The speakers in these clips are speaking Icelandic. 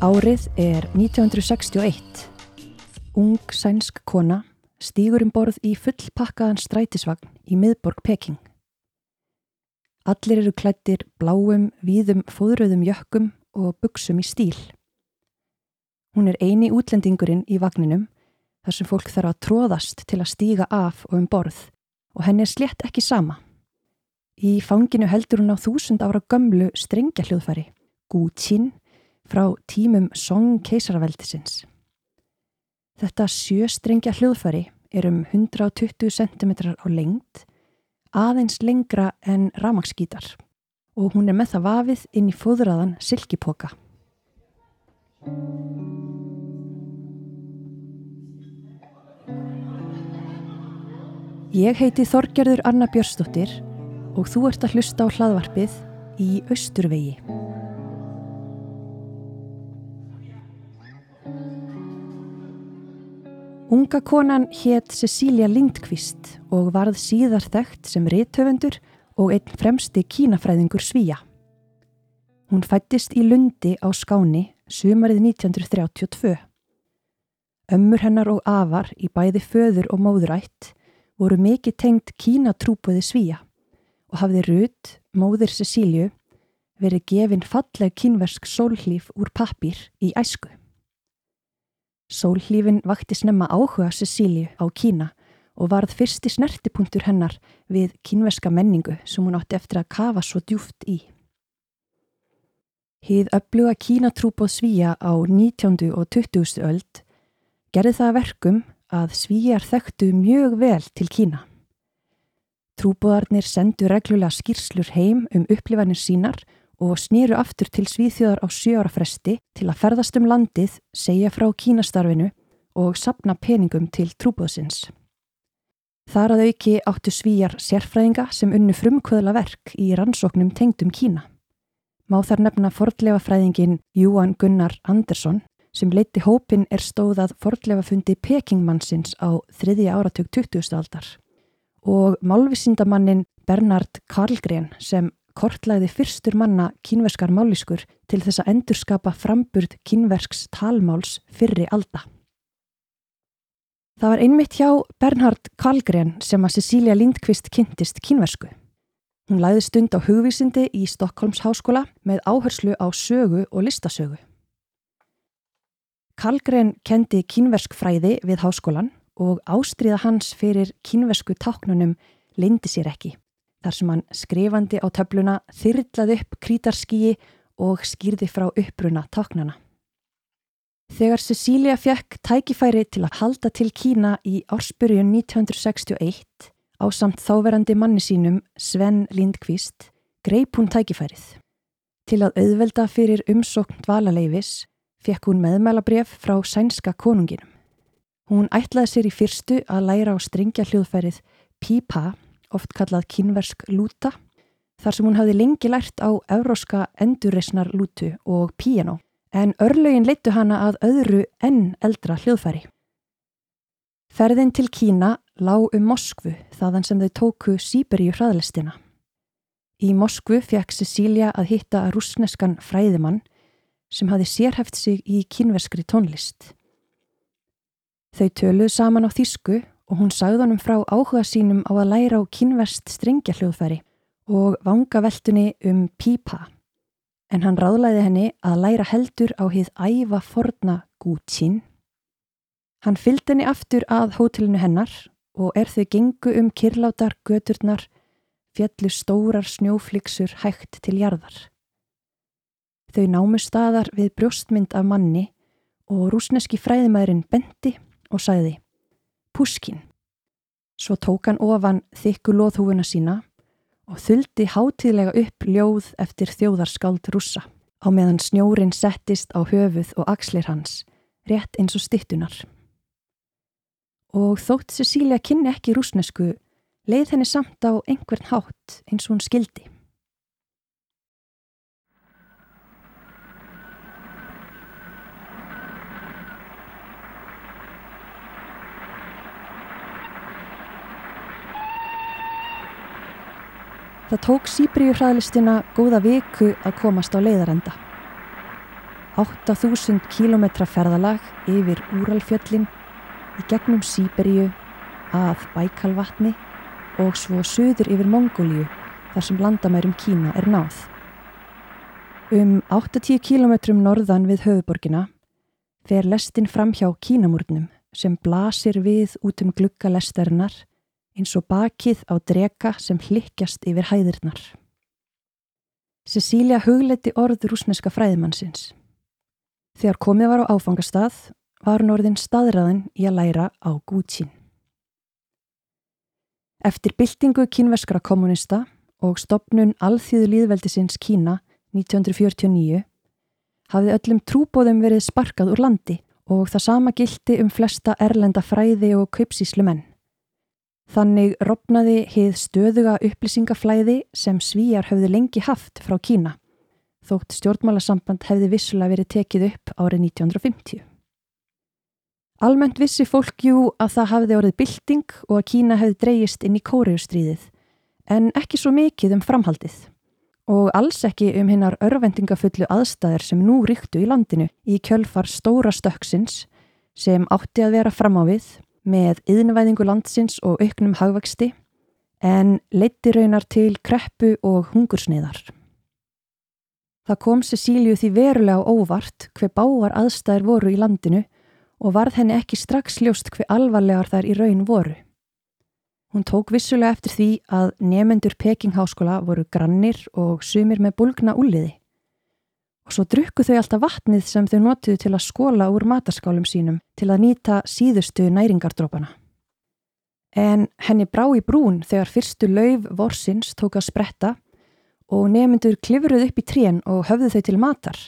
Árið er 1961. Ung sænsk kona stýgur um borð í fullpakkaðan strætisvagn í miðborg Peking. Allir eru klættir bláum, víðum, fóðröðum jökkum og buksum í stíl. Hún er eini útlendingurinn í vagninum þar sem fólk þarf að tróðast til að stíga af og um borð og henni er slett ekki sama. Í fanginu heldur hún á þúsund ára gömlu strengja hljóðfæri, Gútsín, frá tímum Song keisaraveldisins. Þetta sjöstrengja hljóðfæri er um 120 cm á lengt, aðeins lengra en ramagsgítar og hún er með það vafið inn í fóðraðan silkipoka. Ég heiti Þorgerður Anna Björnsdóttir og þú ert að hlusta á hlaðvarpið í Östurvegi. Unga konan hétt Cecilia Lindqvist og varð síðar þekkt sem rithöfundur og einn fremsti kínafræðingur Svíja. Hún fættist í Lundi á Skáni sumarið 1932. Ömmur hennar og afar í bæði föður og móðurætt voru mikið tengt kínatrúpuði Svíja og hafði Rut, móðir Cecíliu, verið gefin falleg kínversk sólhlíf úr pappir í æsku. Sólhlífin vakti snemma áhuga Cecíliu á Kína og varð fyrsti snertipunktur hennar við kínverska menningu sem hún átti eftir að kafa svo djúft í. Hið öfluga kínatrúpoð svíja á 19. og 20. öld gerði það verkum að svíjar þekktu mjög vel til Kína. Trúbúðarnir sendu reglulega skýrslur heim um upplifanir sínar og snýru aftur til svíþjóðar á sjöara fresti til að ferðast um landið, segja frá kínastarfinu og sapna peningum til trúbúðsins. Þar að auki áttu svíjar sérfræðinga sem unnu frumkvöðla verk í rannsóknum tengdum Kína. Má þar nefna fordlefa fræðingin Júan Gunnar Andersson sem leiti hópin er stóðað fordlefa fundi Pekingmannsins á þriðja áratug 20. aldar og málvisindamannin Bernard Karlgren sem kortlæði fyrstur manna kínverskar máliskur til þess að endurskapa framburð kínversks talmáls fyrri alda. Það var einmitt hjá Bernhard Karlgren sem að Cecilia Lindqvist kynntist kínversku. Hún læði stund á hugvísindi í Stokkólms háskóla með áherslu á sögu og listasögu. Karlgren kendi kínversk fræði við háskólan og ástriða hans fyrir kínversku táknunum leindi sér ekki þar sem hann skrifandi á töfluna þyrlaði upp krítarskíi og skýrði frá uppruna táknana. Þegar Cecilia fekk tækifæri til að halda til Kína í ársbyrjun 1961 á samt þáverandi manni sínum Sven Lindqvist greip hún tækifærið. Til að auðvelda fyrir umsókn dvalaleifis fekk hún meðmælabref frá sænska konunginum. Hún ætlaði sér í fyrstu að læra á stringja hljóðfærið Pipa oft kallað kínversk lúta, þar sem hún hafði lengi lært á euróska endurreysnar lútu og piano, en örlögin leittu hana að öðru enn eldra hljóðfæri. Ferðin til Kína lág um Moskvu þaðan sem þau tóku Sýberíu hraðlistina. Í Moskvu fekk Cecilia að hitta rúsneskan fræðimann sem hafi sérhæft sig í kínverskri tónlist. Þau töluð saman á þýsku og hún sagði honum frá áhuga sínum á að læra á kynverst strengja hljóðfæri og vanga veltunni um pípa. En hann ráðlæði henni að læra heldur á hið æfa forna Gútsín. Hann fylgdi henni aftur að hótelinu hennar og er þau gengu um kirlátar göturnar fjallu stórar snjófliksur hægt til jarðar. Þau námu staðar við brjóstmynd af manni og rúsneski fræðimæðurinn bendi og sagði Puskin. Svo tók hann ofan þykku loðhúfuna sína og þuldi hátíðlega upp ljóð eftir þjóðarskáld rússa á meðan snjórin settist á höfuð og axlir hans, rétt eins og stittunar. Og þótt Cecilia kynni ekki rúsnesku, leið henni samt á einhvern hátt eins og hún skildi. Það tók Sýbríu hraðlistina góða viku að komast á leiðarenda. 8000 km ferðalag yfir Úralfjöllin í gegnum Sýberíu að Bækalvatni og svo söður yfir Mongóliu þar sem landamærum Kína er náð. Um 80 km norðan við höfuborgina fer lestin fram hjá Kínamúrnum sem blasir við út um glugga lestarinnar eins og bakið á drega sem hlikkjast yfir hæðirnar. Cecilia hugleiti orð rúsneska fræðimannsins. Þegar komið var á áfangastað var hún orðin staðræðin í að læra á Gútsín. Eftir byltingu kínveskra kommunista og stopnun alþýðu líðveldisins Kína 1949 hafði öllum trúbóðum verið sparkað úr landi og það sama gildi um flesta erlenda fræði og kaupsíslu menn. Þannig ropnaði heið stöðuga upplýsingaflæði sem svíjar höfðu lengi haft frá Kína, þótt stjórnmálasamband hefði vissulega verið tekið upp árið 1950. Almennt vissi fólkjú að það hafði orðið bylting og að Kína hefði dreyist inn í kóriustríðið, en ekki svo mikið um framhaldið og alls ekki um hinnar örvendingafullu aðstæðir sem nú ríktu í landinu í kjölfar stóra stöksins sem átti að vera fram á við með yðnvæðingu landsins og auknum hagvexti en leiti raunar til kreppu og hungursniðar. Það kom Cecíliu því verulega óvart hver báar aðstæðir voru í landinu og varð henni ekki strax ljóst hver alvarlegar þær í raun voru. Hún tók vissulega eftir því að nefendur Pekingháskóla voru grannir og sumir með bulgna úliði. Og svo drukku þau alltaf vatnið sem þau notuðu til að skóla úr mataskálum sínum til að nýta síðustu næringardrópana. En henni brá í brún þegar fyrstu lauf vorsins tók að spretta og nefendur klifruð upp í trén og höfðu þau til matar.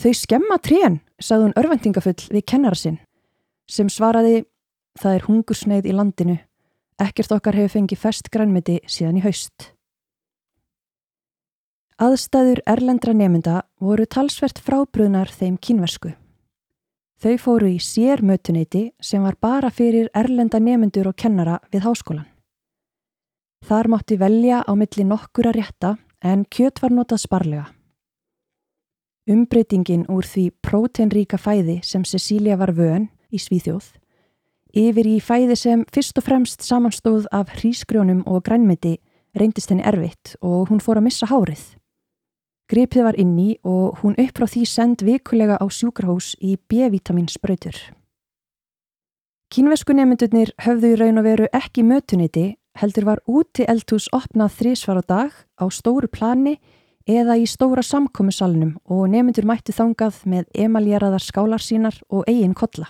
Þau skemma trén, sagði hún örvendingafull við kennara sinn, sem svaraði, það er hungursneið í landinu Ekkert okkar hefur fengið fest grænmiti síðan í haust. Aðstæður erlendra nemynda voru talsvert frábröðnar þeim kínversku. Þau fóru í sérmötuneyti sem var bara fyrir erlenda nemyndur og kennara við háskólan. Þar mátti velja á milli nokkura rétta en kjött var notað sparlega. Umbreytingin úr því próteinríka fæði sem Cecilia var vön í Svíþjóð Yfir í fæði sem fyrst og fremst samanstóð af hrísgrjónum og grænmeti reyndist henni erfitt og hún fór að missa hárið. Gripið var inni og hún upp frá því send vikulega á sjúkrahús í B-vitaminsbrautur. Kínvesku nefndunir höfðu í raun og veru ekki mötuniti heldur var úti eldhús opnað þrísvar á dag á stóru plani eða í stóra samkómusalunum og nefndur mætti þangað með emaljeraðar skálar sínar og eigin kodla.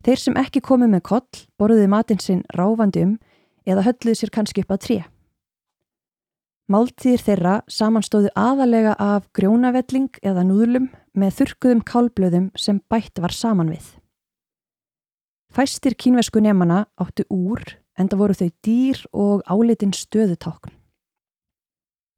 Þeir sem ekki komu með koll borðuði matinn sinn ráfandi um eða hölluði sér kannski upp að tré. Máltíðir þeirra samanstóðu aðalega af grjónavelling eða núðlum með þurkuðum kálblöðum sem bætt var saman við. Fæstir kínvesku nefnana áttu úr en það voru þau dýr og álitin stöðutákn.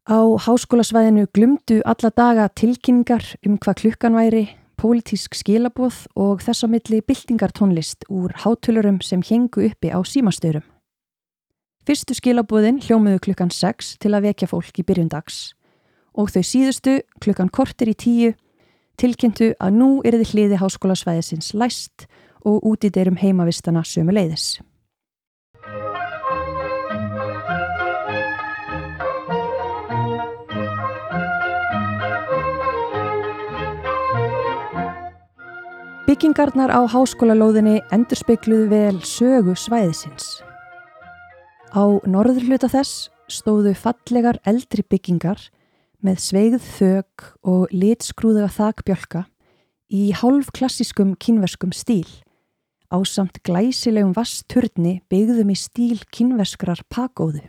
Á háskólasvæðinu glumdu alla daga tilkynningar um hvað klukkan væri pólitísk skilaboð og þess á milli byltingartónlist úr hátölurum sem hengu uppi á símastörum. Fyrstu skilaboðin hljómiðu klukkan 6 til að vekja fólk í byrjundags og þau síðustu klukkan kortir í tíu tilkynntu að nú er þið hliði háskólasvæðisins læst og út í deyrum heimavistana sömu leiðis. Byggingarnar á háskólalóðinni endurspegluðu vel sögu svæðisins. Á norður hluta þess stóðu fallegar eldri byggingar með sveigð þög og litskrúða þakbjölka í hálf klassískum kynverskum stíl á samt glæsilegum vastturni byggðum í stíl kynverskrar pakóðu.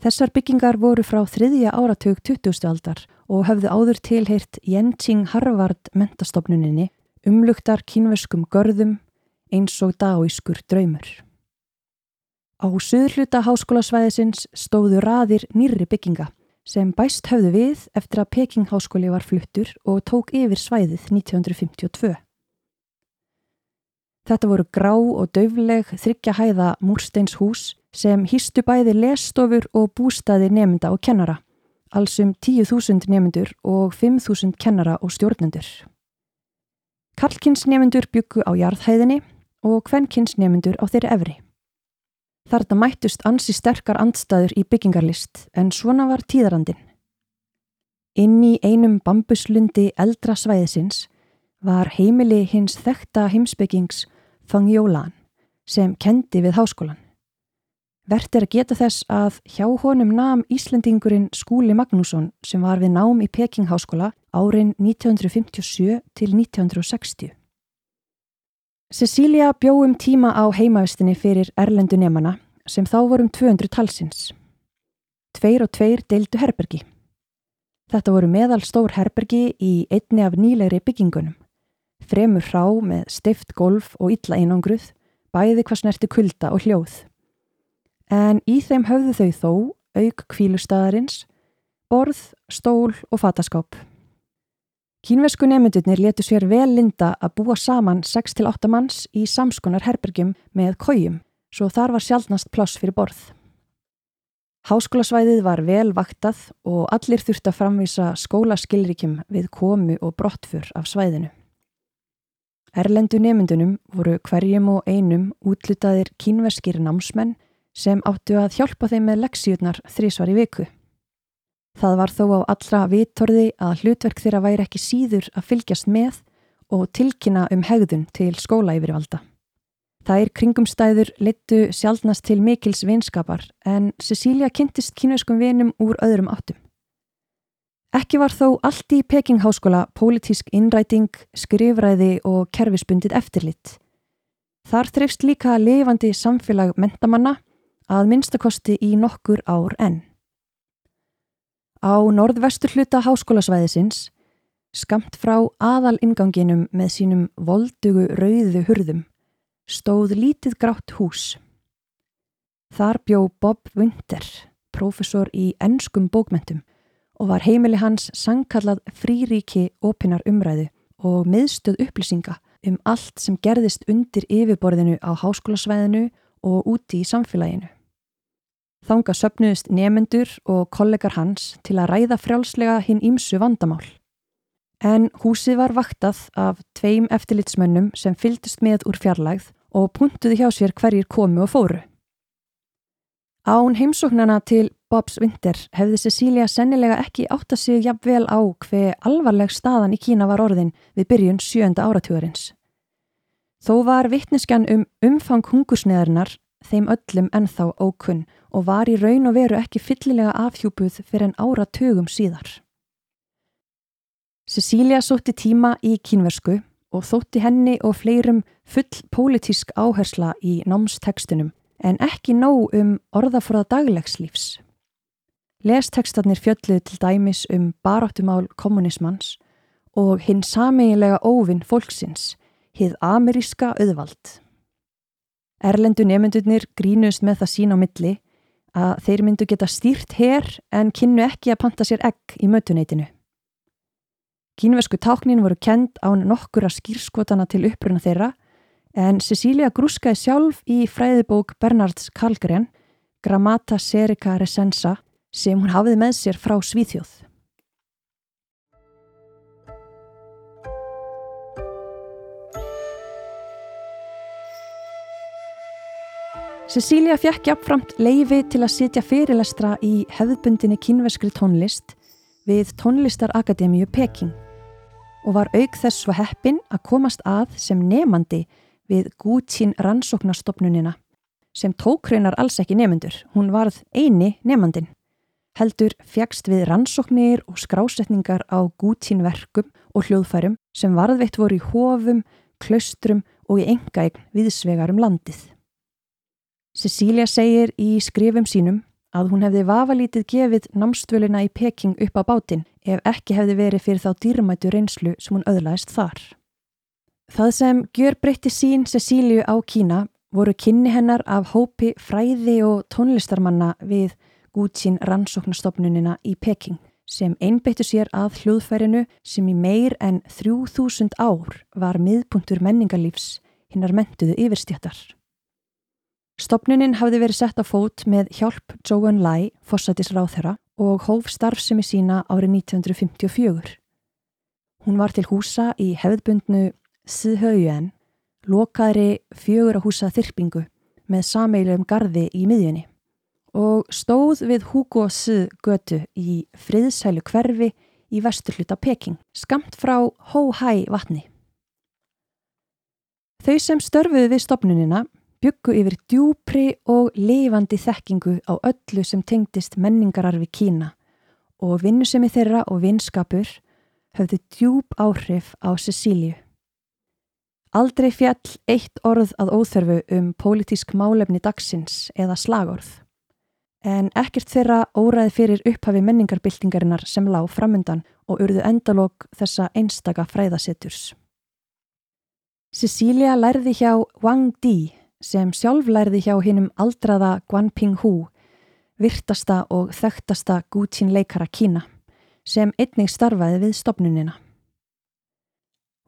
Þessar byggingar voru frá þriðja áratug 20. aldar og höfðu áður tilheirt Jenting Harvard mentastofnuninni umlugtar kínverskum görðum eins og daískur draumur. Á söðurhluta háskólasvæðisins stóðu raðir nýri bygginga sem bæst höfðu við eftir að Pekingháskóli var fluttur og tók yfir svæðið 1952. Þetta voru grá og döfleg þryggja hæða múrsteins hús sem hýstu bæði lesstofur og bústaði nefnda og kennara allsum 10.000 nefnendur og 5.000 kennara og stjórnendur. Karlkins nefnendur byggu á jarðhæðinni og kvennkins nefnendur á þeirri efri. Þarna mættust ansi sterkar andstæður í byggingarlist en svona var tíðarandin. Inn í einum bambuslundi eldra svæðisins var heimili hins þekta heimsbyggings Fangjólan sem kendi við háskólan. Vert er að geta þess að hjá honum nam Íslendingurinn Skúli Magnússon sem var við nám í Pekingháskóla árin 1957 til 1960. Cecilia bjóðum tíma á heimavistinni fyrir erlendu nefnana sem þá vorum 200 talsins. Tveir og tveir deildu herbergi. Þetta voru meðal stór herbergi í einni af nýlegri byggingunum. Fremur hrá með stift golf og illa einangruð, bæði hvað snerti kulda og hljóð. En í þeim höfðu þau þó, auk kvílustæðarins, borð, stól og fataskáp. Kínvesku nefndunir letu sér vel linda að búa saman 6-8 manns í samskonar herbergjum með kójum, svo þar var sjálfnast pláss fyrir borð. Háskólasvæðið var vel vaktað og allir þurfti að framvisa skólaskilríkjum við komu og brottfur af svæðinu. Erlendu nefndunum voru hverjum og einum útlutaðir kínveskir námsmenn sem áttu að hjálpa þeim með leksjurnar þrísvar í viku. Það var þó á allra vittorði að hlutverk þeirra væri ekki síður að fylgjast með og tilkynna um hegðun til skóla yfirvalda. Þær kringumstæður littu sjálfnast til mikils vinskapar en Cecilia kynntist kynveiskum vinum úr öðrum áttum. Ekki var þó allt í Pekingháskóla pólitísk innræting, skrifræði og kerfisbundið eftirlitt. Þar þreifst líka lifandi samfélag mentamanna að minnstakosti í nokkur ár enn. Á norðvestur hluta háskólasvæðisins, skamt frá aðal inganginum með sínum voldugu rauðu hurðum, stóð lítið grátt hús. Þar bjó Bob Winter, profesor í ennskum bókmentum og var heimili hans sangkallað fríríki opinar umræðu og miðstöð upplýsinga um allt sem gerðist undir yfirborðinu á háskólasvæðinu og úti í samfélaginu. Þanga söpnuðist nefendur og kollegar hans til að ræða frjálslega hinn ímsu vandamál. En húsið var vaktað af tveim eftirlitsmönnum sem fyldist með úr fjarlægð og puntuði hjá sér hverjir komu og fóru. Án heimsóknana til Bobs Winter hefði Cecilia sennilega ekki átt að sig jafn vel á hver alvarleg staðan í Kína var orðin við byrjun sjönda áratugurins. Þó var vittneskjan um umfang hungusneðarnar þeim öllum ennþá ókunn og var í raun og veru ekki fyllilega afhjúpuð fyrir en áratugum síðar. Cecilia sótti tíma í kínversku og þótti henni og fleirum full pólitísk áhersla í námstekstunum en ekki nóg um orðafóða daglegslífs. Lestekstarnir fjölluð til dæmis um baráttumál kommunismans og hinn sameigilega óvinn fólksins, hið ameríska auðvald. Erlendu nefndunir grínust með það sín á milli að þeir myndu geta stýrt hér en kynnu ekki að panta sér egg í mötuneytinu. Kínvesku táknin voru kend án nokkura skýrskotana til uppruna þeirra en Cecilia grúskaði sjálf í fræðibók Bernards Kalgren Grammata Serica Resensa sem hún hafið með sér frá Svíþjóð. Cecilia fjekk jafnframt leifi til að sitja fyrirlestra í hefðbundinni kynveskri tónlist við Tónlistarakademíu Peking og var auk þess svo heppin að komast að sem nefandi við Gútsín rannsóknarstopnunina sem tók reynar alls ekki nefendur, hún varð eini nefandin. Heldur fjagst við rannsóknir og skrásetningar á Gútsín verkum og hljóðfærum sem varðveitt voru í hófum, klaustrum og í engaegn viðsvegar um landið. Cecilia segir í skrifum sínum að hún hefði vafalítið gefið námstvöluna í Peking upp á bátinn ef ekki hefði verið fyrir þá dýrmætu reynslu sem hún öðlaðist þar. Það sem gjör breytti sín Cecíliu á Kína voru kynni hennar af hópi fræði og tónlistarmanna við Gútsín rannsóknastofnunina í Peking sem einbeittu sér að hljóðfærinu sem í meir en 3000 ár var miðpuntur menningarlífs hinnar mentuðu yfirstjættar. Stopnunin hafði verið sett á fót með hjálp Joan Lai, fórsætisráþera og hóf starfsemi sína árið 1954. Hún var til húsa í hefðbundnu Sihaujen, lokaðri fjögur að húsa þyrpingu með sameilum gardi í miðjunni og stóð við Hugo S. götu í friðsælu hverfi í vesturhluta Peking, skamt frá Hó-Hæ vatni. Þau sem störfuðu við stopnunina byggu yfir djúpri og lifandi þekkingu á öllu sem tengdist menningararfi Kína og vinnusemi þeirra og vinskapur höfðu djúp áhrif á Cecíliu. Aldrei fjall eitt orð að óþörfu um pólitísk málefni dagsins eða slagorð en ekkert þeirra óræði fyrir upphafi menningarbyltingarinnar sem lág framundan og urðu endalók þessa einstaka fræðasetturs. Cecilia lærði hjá Wang Di sem sjálf lærði hjá hinnum aldraða Guan Ping Hu, virtasta og þögtasta gútsín leikara Kína, sem einnig starfaði við stopnunina.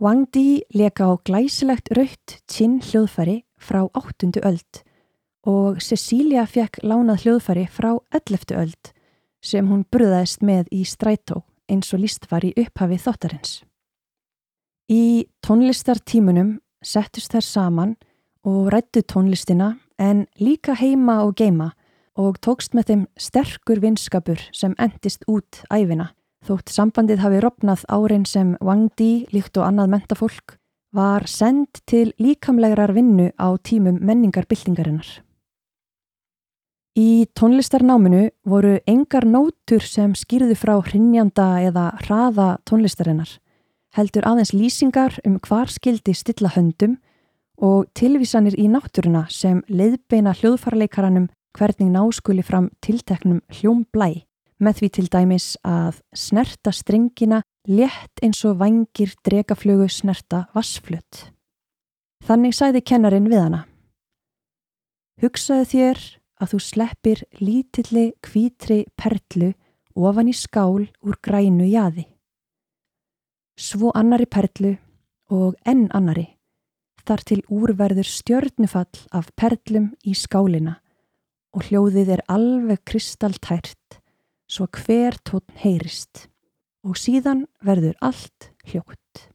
Wang Di leka á glæsilegt rautt tinn hljóðfæri frá áttundu öld og Cecilia fekk lánað hljóðfæri frá 11. öld sem hún bröðaðist með í strætó eins og líst var í upphafi þáttarins. Í tónlistartímunum settust þær saman og rættu tónlistina en líka heima og geima og tókst með þeim sterkur vinskapur sem endist út æfina. Þótt sambandið hafi ropnað árin sem Wang Di líkt og annað mentafólk var send til líkamlegarar vinnu á tímum menningarbyltingarinnar. Í tónlistarnáminu voru engar nótur sem skýrðu frá hrinnjanda eða hraða tónlistarinnar, heldur aðeins lýsingar um hvar skildi stilla höndum og tilvísanir í náttúruna sem leiðbeina hljóðfarleikaranum hvernig náskuli fram tilteknum hljómblæ, með því til dæmis að snerta strengina létt eins og vangir dregaflögu snerta vassflutt. Þannig sæði kennarin við hana. Hugsaðu þér að þú sleppir lítilli kvítri perlu ofan í skál úr grænu jaði. Svo annari perlu og enn annari þar til úrverður stjörnufall af perlum í skálina og hljóðið er alveg kristaltært svo hver tótn heyrist og síðan verður allt hljótt.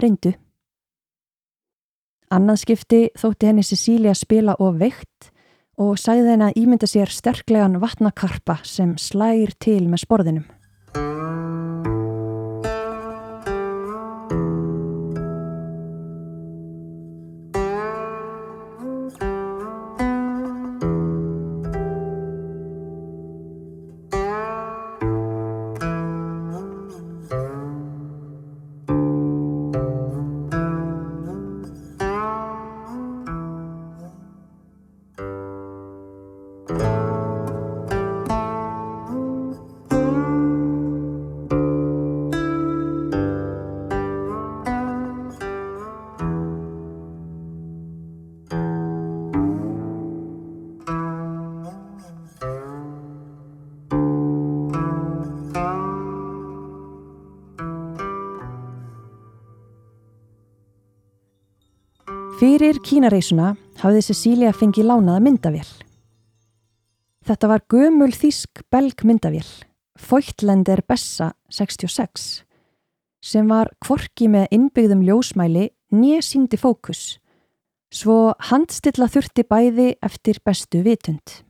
Reyndu. Annað skipti þótti henni Cecilia spila of veikt og sagði henn að ímynda sér sterklegan vatnakarpa sem slægir til með sporðinum. Fyrir kínareysuna hafði Cecilia fengið lánaða myndavél. Þetta var gömul þísk belg myndavél, Fóittlendir Bessa 66, sem var kvorki með innbyggðum ljósmæli nýja síndi fókus, svo handstilla þurfti bæði eftir bestu vitund.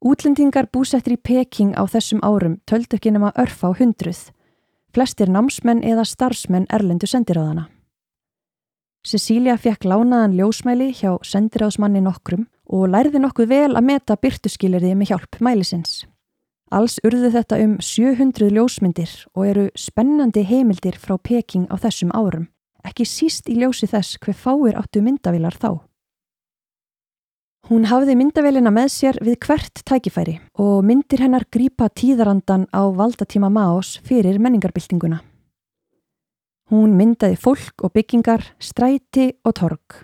Útlendingar búsettir í Peking á þessum árum töldu ekki nema örf á hundruð, flestir námsmenn eða starfsmenn erlendu sendiráðana. Cecilia fekk lánaðan ljósmæli hjá sendiráðsmanni nokkrum og lærði nokkuð vel að meta byrtuskilirði með hjálp mælisins. Alls urðu þetta um 700 ljósmyndir og eru spennandi heimildir frá Peking á þessum árum, ekki síst í ljósi þess hver fáir áttu myndavilar þá. Hún hafði myndavelina með sér við hvert tækifæri og myndir hennar grípa tíðarandan á valdatíma Maos fyrir menningarbyltinguna. Hún myndaði fólk og byggingar, stræti og torg.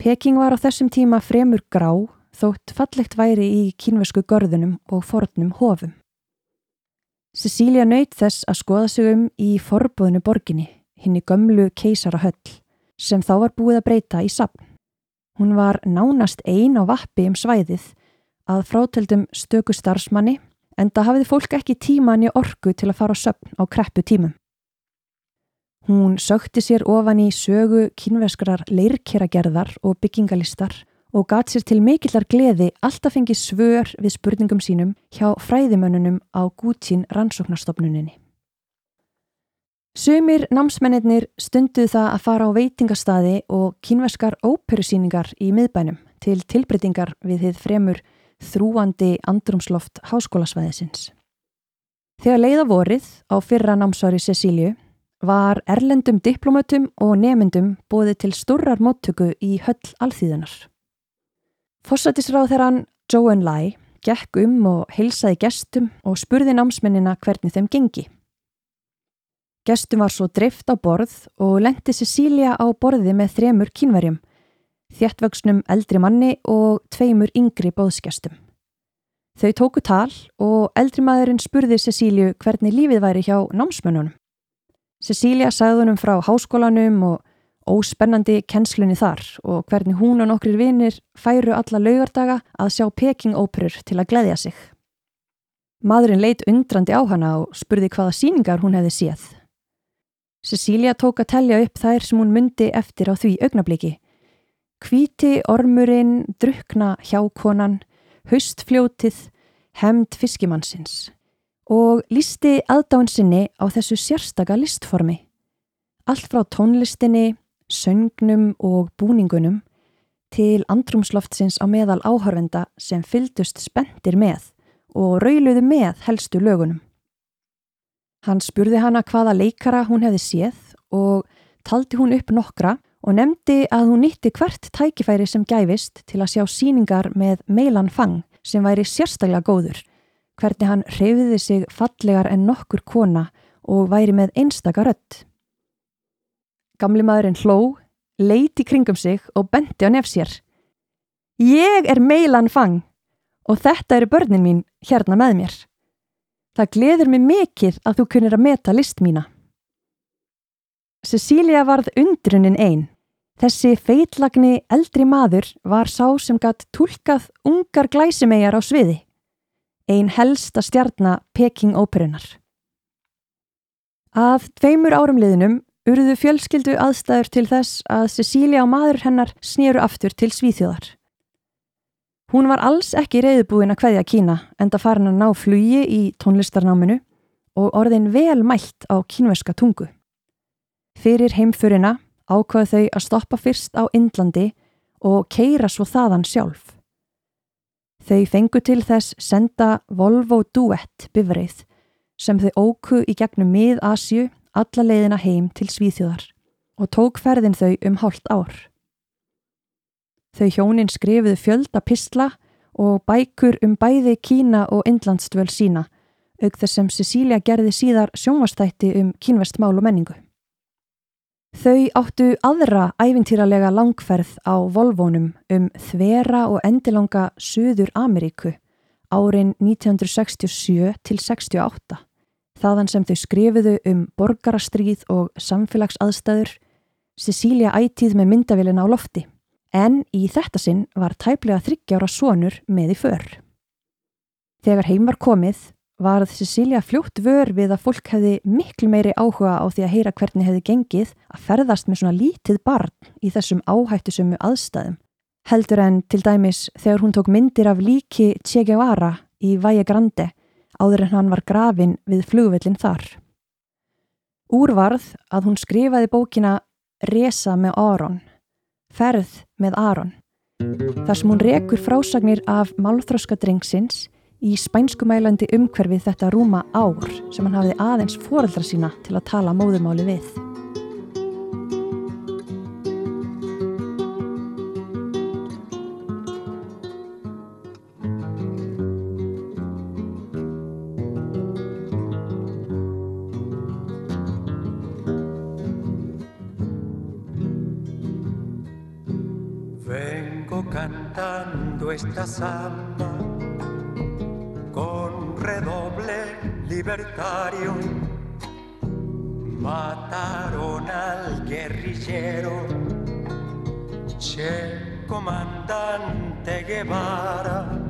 Peking var á þessum tíma fremur grá þótt fallegt væri í kínversku görðunum og fornum hofum. Cecilia nöyt þess að skoða sig um í forbúðinu borginni, hinn í gömlu keisara höll, sem þá var búið að breyta í sapn. Hún var nánast ein á vappi um svæðið, að fráteldum stöku starfsmanni en það hafiði fólk ekki tíman í orku til að fara á söpn á kreppu tímum. Hún sökti sér ofan í sögu kynveskrar leirkeragerðar og byggingalistar og gat sér til mikillar gleði alltaf fengi svör við spurningum sínum hjá fræðimönnunum á Gútsín rannsóknarstofnuninni. Sumir námsmennir stunduð það að fara á veitingastadi og kynveskar óperusýningar í miðbænum til tilbreytingar við þið fremur þrúandi andrumsloft háskólasvæðisins. Þegar leiða vorið á fyrra námsári Cecíliu var erlendum diplomötum og nemyndum bóðið til stórrar móttöku í höll alþýðunar. Fossætisráð þeirran Joan Lai gekk um og heilsaði gestum og spurði námsmennina hvernig þeim gengi. Gestum var svo drift á borð og lendi Cecilia á borði með þremur kínverjum, þjættvöksnum eldri manni og tveimur yngri bóðsgestum. Þau tóku tal og eldri maðurinn spurði Cecíliu hvernig lífið væri hjá námsmönnunum. Cecília sagði húnum frá háskólanum og óspennandi kennslunni þar og hvernig hún og nokkrir vinir færu alla laugardaga að sjá pekingóperur til að gleyðja sig. Maðurinn leitt undrandi á hana og spurði hvaða síningar hún hefði séð. Cecilia tók að tellja upp þær sem hún myndi eftir á því augnabliki. Kvíti, ormurinn, drukna hjákonan, haustfljótið, hemd fiskimannsins og listi aðdáinn sinni á þessu sérstaka listformi. Allt frá tónlistinni, söngnum og búningunum til andrumsloftsins á meðal áhörvenda sem fyldust spendir með og rauluðu með helstu lögunum. Hann spurði hana hvaða leikara hún hefði séð og taldi hún upp nokkra og nefndi að hún nýtti hvert tækifæri sem gæfist til að sjá síningar með meilan fang sem væri sérstaklega góður, hvernig hann reyfiði sig fallegar en nokkur kona og væri með einstaka rött. Gamli maðurinn hló, leiti kringum sig og bendi á nefsér. Ég er meilan fang og þetta eru börnin mín hérna með mér. Það gleður mig mikið að þú kunir að meta list mína. Cecilia varð undrunin einn. Þessi feitlagni eldri maður var sá sem gatt tólkað ungar glæsimegjar á sviði. Einn helsta stjarnar Peking óperunar. Af tveimur árum liðnum urðu fjölskyldu aðstæður til þess að Cecilia og maður hennar snýru aftur til Svíþjóðar. Hún var alls ekki reyðbúin að hvaðja Kína en það farin að ná flugi í tónlistarnáminu og orðin vel mælt á kínverska tungu. Fyrir heimfurina ákvaðu þau að stoppa fyrst á Indlandi og keira svo þaðan sjálf. Þau fengu til þess senda Volvo Duet bifreið sem þau óku í gegnum mið-Asju alla leiðina heim til Svíþjóðar og tók ferðin þau um hálft ár. Þau hjónin skrifuðu fjölda pistla og bækur um bæði Kína og Indlandsdvöl sína, auk þess sem Cecilia gerði síðar sjónvastætti um kínvest mál og menningu. Þau áttu aðra æfintýralega langferð á Volvónum um þvera og endilanga Suður Ameríku árin 1967 til 68, þaðan sem þau skrifuðu um borgarastríð og samfélagsaðstæður, Cecilia ætíð með myndavillin á lofti en í þetta sinn var tæplega þryggjára sonur með í för. Þegar heim var komið var Cecilia fljótt vör við að fólk hefði miklu meiri áhuga á því að heyra hvernig hefði gengið að ferðast með svona lítið barn í þessum áhættusömu aðstæðum. Heldur en til dæmis þegar hún tók myndir af líki Che Guevara í Valle Grande áður en hann var grafin við flugvillin þar. Úrvarð að hún skrifaði bókina Resa með Aron Ferð með Aron. Þar sem hún rekur frásagnir af málþróska drengsins í spænskumælandi umhverfið þetta rúma ár sem hann hafði aðeins foreldra sína til að tala móðumáli við. esta samba sicario, mataron al guerrillero, Che comandante Guevara.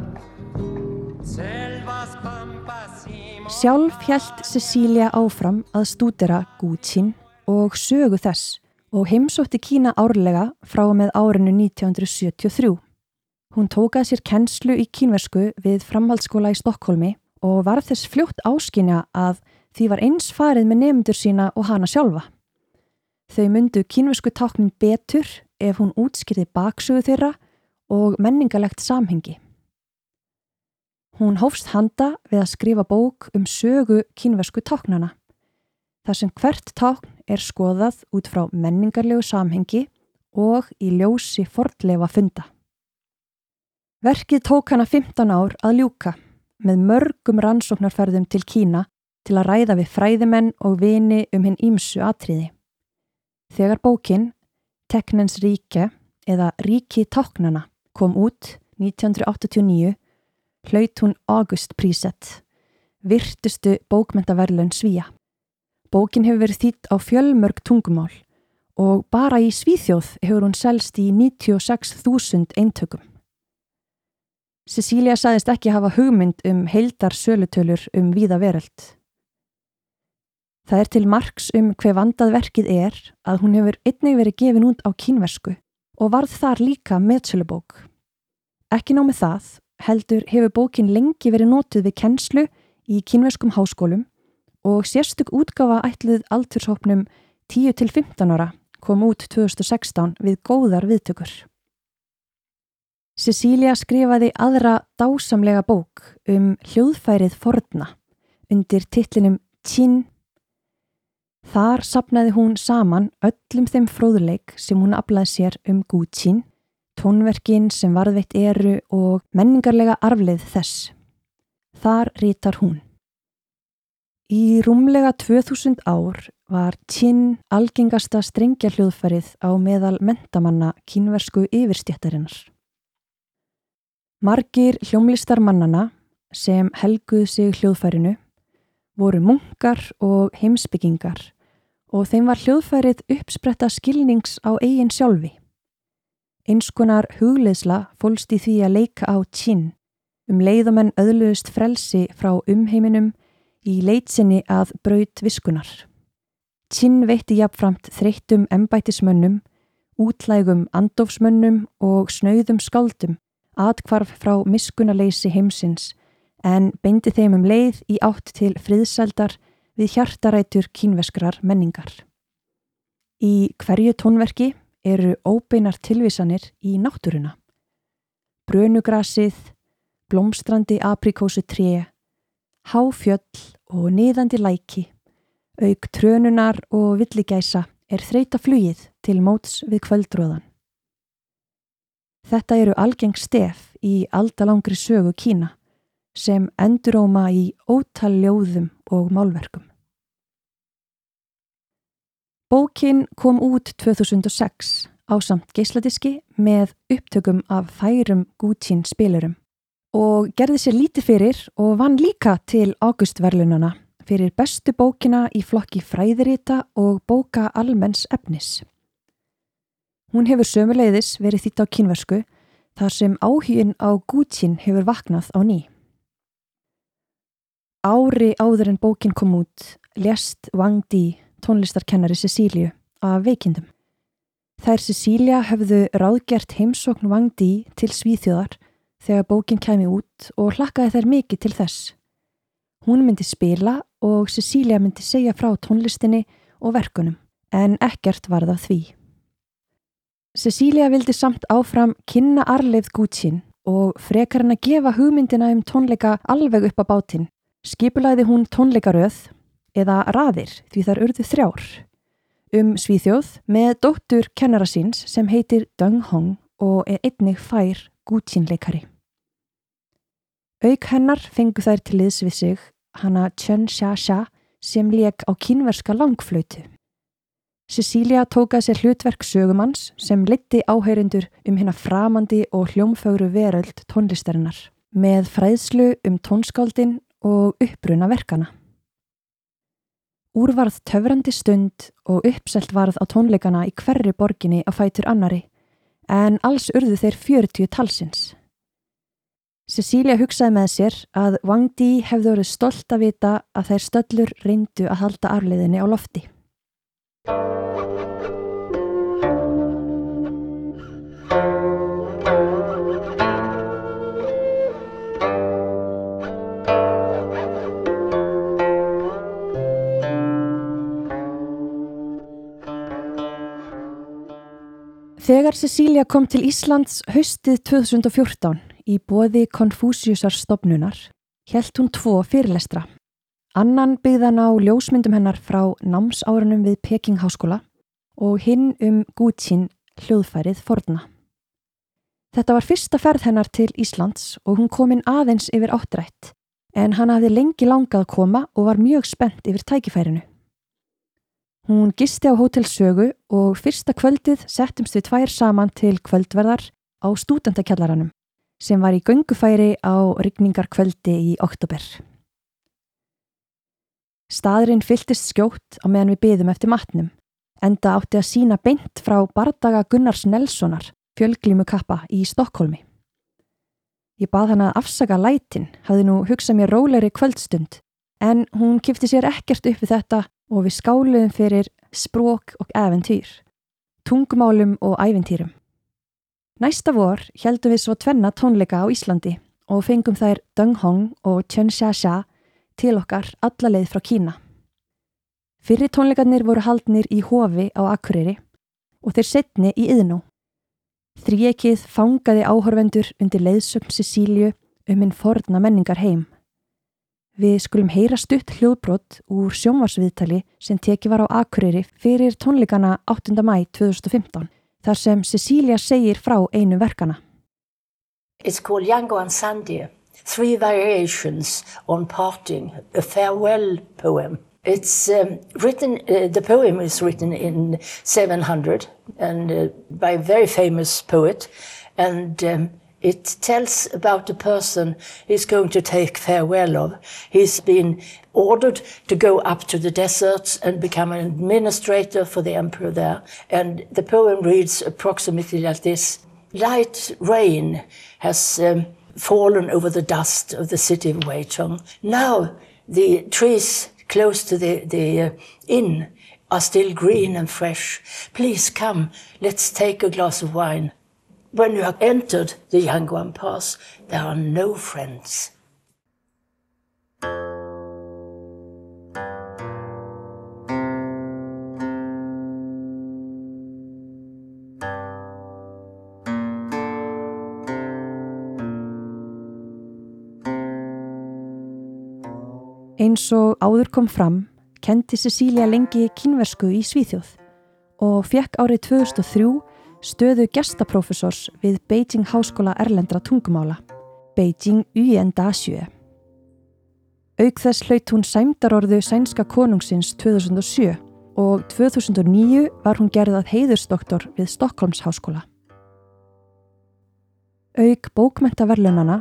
Sjálf hjælt Cecilia áfram að stúdera Gútsín og sögu þess og heimsótti Kína árlega frá með árinu 1973. Hún tókað sér kennslu í kínversku við framhaldsskóla í Stokkólmi og var þess fljótt áskynja að því var eins farið með nefndur sína og hana sjálfa. Þau myndu kínversku táknin betur ef hún útskýrði baksögu þeirra og menningalegt samhengi. Hún hófst handa við að skrifa bók um sögu kínversku táknana. Þar sem hvert tákn er skoðað út frá menningarlegu samhengi og í ljósi fordlefa funda. Verkið tók hana 15 ár að ljúka með mörgum rannsóknarferðum til Kína til að ræða við fræðimenn og vini um hinn ímsu atriði. Þegar bókin Teknens ríke eða Ríki táknana kom út 1989 hlaut hún August Prísett, virtustu bókmentaverlun Svíja. Bókin hefur verið þýtt á fjölmörg tungumál og bara í Svíþjóð hefur hún selst í 96.000 eintökum. Cecilia saðist ekki hafa hugmynd um heildar sölutölur um víða veröld. Það er til margs um hver vandað verkið er að hún hefur einnig verið gefin út á kínversku og varð þar líka meðsölubók. Ekki námið það, heldur hefur bókin lengi verið nótuð við kennslu í kínverskum háskólum og sérstök útgafa ætluð aldurshópnum 10-15 ára kom út 2016 við góðar viðtökur. Cecilia skrifaði aðra dásamlega bók um hljóðfærið forna undir titlinum Qin. Þar sapnaði hún saman öllum þeim fróðuleik sem hún aflaði sér um Gútsín, tónverkin sem varðveitt eru og menningarlega arfleð þess. Þar rítar hún. Í rúmlega 2000 ár var Qin algengasta strengja hljóðfærið á meðal mentamanna kínversku yfirstjættarinnar. Margir hljómlistarmannana sem helguð sig hljóðfærinu voru munkar og heimsbyggingar og þeim var hljóðfærið uppspretta skilnings á eigin sjálfi. Einskonar hugleðsla fólst í því að leika á tjinn um leiðamenn öðluðust frelsi frá umheiminum í leitsinni að braut viskunar. Tjinn veitti jafnframt þreyttum embætismönnum, útlægum andofsmönnum og snauðum skáldum atkvarf frá miskunarleysi heimsins en beindi þeim um leið í átt til friðsældar við hjartarætur kínveskrar menningar. Í hverju tónverki eru óbeinar tilvísanir í náttúruna. Brönugrasið, blómstrandi aprikósu tré, háfjöll og niðandi læki, auk trönunar og villigæsa er þreita flugið til móts við kvöldröðan. Þetta eru algeng stef í aldalangri sögu Kína sem enduróma í ótal ljóðum og málverkum. Bókin kom út 2006 á samt geisladiski með upptökum af færum Gútsín spilurum og gerði sér lítið fyrir og vann líka til águstverlunana fyrir bestu bókina í flokki fræðirita og bóka almenns efnis. Hún hefur sömuleiðis verið þýtt á kynversku þar sem áhugin á Gútsín hefur vaknað á ný. Ári áður en bókin kom út lest Wang Di, tónlistarkennari Cecíliu, af veikindum. Þær Cecília höfðu ráðgert heimsókn Wang Di til Svíþjóðar þegar bókin kæmi út og hlakkaði þær mikið til þess. Hún myndi spila og Cecília myndi segja frá tónlistinni og verkunum en ekkert varða því. Cecilia vildi samt áfram kynna arleifð Gútsín og frekar hann að gefa hugmyndina um tónleika alveg upp á bátinn. Skipulæði hún tónleikaröð eða raðir því þar urðu þrjár um Svíþjóð með dóttur kennara síns sem heitir Deng Hong og er einnig fær Gútsínleikari. Auk hennar fengu þær til liðs við sig hana Chen Xia Xia sem leik á kínverska langflötu. Cecilia tókað sér hlutverk sögumanns sem litti áheyrindur um hérna framandi og hljómfögru veröld tónlistarinnar með fræðslu um tónskáldin og uppbruna verkana. Úrvarð töfrandi stund og uppselt varð á tónleikana í hverri borginni á fætur annari en alls urðu þeir 40 talsins. Cecilia hugsaði með sér að Wang Di hefði verið stolt að vita að þær stöllur reyndu að halda arliðinni á lofti. Þegar Cecilia kom til Íslands haustið 2014 í boði Konfúsiusar stopnunar helt hún tvo fyrirlestra. Annan byggðan á ljósmyndum hennar frá námsárunum við Peking Háskóla og hinn um Gútsín hljóðfærið Forna. Þetta var fyrsta ferð hennar til Íslands og hún kom inn aðeins yfir áttrætt en hann hafði lengi langað að koma og var mjög spennt yfir tækifærinu. Hún gisti á hótelsögu og fyrsta kvöldið settumst við tvær saman til kvöldverðar á stúdendakjallaranum sem var í göngufæri á rigningarkvöldi í oktober. Staðurinn fylltist skjótt á meðan við byðum eftir matnum, enda átti að sína beint frá bardaga Gunnars Nelssonar, fjölglímu kappa í Stokkólmi. Ég bað hann að afsaka lætin, hafði nú hugsað mér róleri kvöldstund, en hún kifti sér ekkert upp við þetta og við skáluðum fyrir sprók og eventýr, tungumálum og æventýrum. Næsta vor heldum við svo tvenna tónleika á Íslandi og fengum þær Deng Hong og Chen Xia til okkar alla leið frá Kína. Fyrir tónleikarnir voru haldnir í hofi á Akureyri og þeir setni í yðnú. Þríekið fangaði áhorfendur undir leiðsögn Sicíliu um hinn forna menningar heim. Við skulum heyra stutt hljóðbrott úr sjónvarsviðtali sem teki var á Akureyri fyrir tónleikana 8. mæ 2015, þar sem Cecilia segir frá einu verkana. It's called Yango and Sandia, three variations on parting, a farewell poem. It's um, written, uh, the poem is written in 700 and uh, by a very famous poet and um, It tells about a person he's going to take farewell of. He's been ordered to go up to the deserts and become an administrator for the emperor there. And the poem reads approximately like this Light rain has um, fallen over the dust of the city of Weichong. Now the trees close to the, the uh, inn are still green and fresh. Please come, let's take a glass of wine. When you have entered the Yangguan Pass, there are no friends. Eins og áður kom fram, kendi Cecilia lengi kynversku í Svíþjóð og fekk árið 2003 stöðu gestaprófessors við Beijing Háskóla Erlendra tungumála, Beijing UNDA7. Auk þess hlaut hún sæmdarorðu sænska konungsins 2007 og 2009 var hún gerðað heiðursdoktor við Stokkólms Háskóla. Auk bókmentaverlunana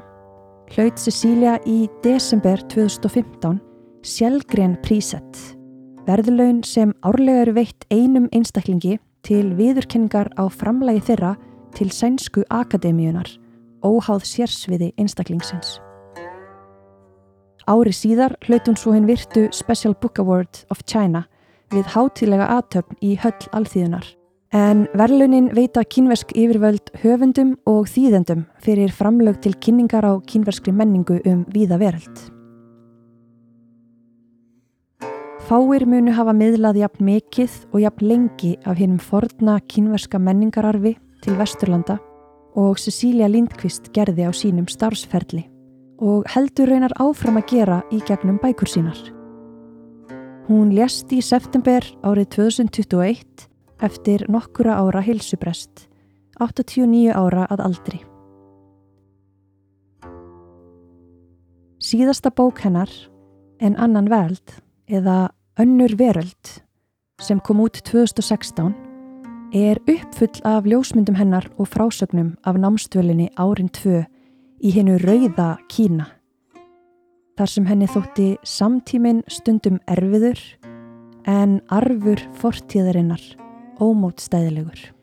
hlaut Cecilia í desember 2015 Sjálgren prísett, verðlaun sem árlega eru veitt einum einstaklingi til viðurkenningar á framlægi þeirra til sænsku akademíunar, óháð sérsviði einstaklingsins. Ári síðar hlaut hún svo hinn virtu Special Book Award of China við hátilega aðtöfn í höll alþýðunar. En verðlunin veita kínversk yfirvöld höfundum og þýðendum fyrir framlög til kynningar á kínverskri menningu um víða veröld. Fáir munu hafa miðlað jafn mikið og jafn lengi af hinnum forna kynverska menningararfi til Vesturlanda og Cecilia Lindqvist gerði á sínum starfsferli og heldur reynar áfram að gera í gegnum bækur sínar. Hún lést í september árið 2021 eftir nokkura ára hilsuprest, 89 ára að aldri. Síðasta bók hennar, En annan veld, eða Önnur veröld sem kom út 2016 er uppfull af ljósmyndum hennar og frásögnum af námstvölinni árin 2 í hennu rauða Kína. Þar sem henni þótti samtíminn stundum erfiður en arfur fortíðarinnar ómótstæðilegur.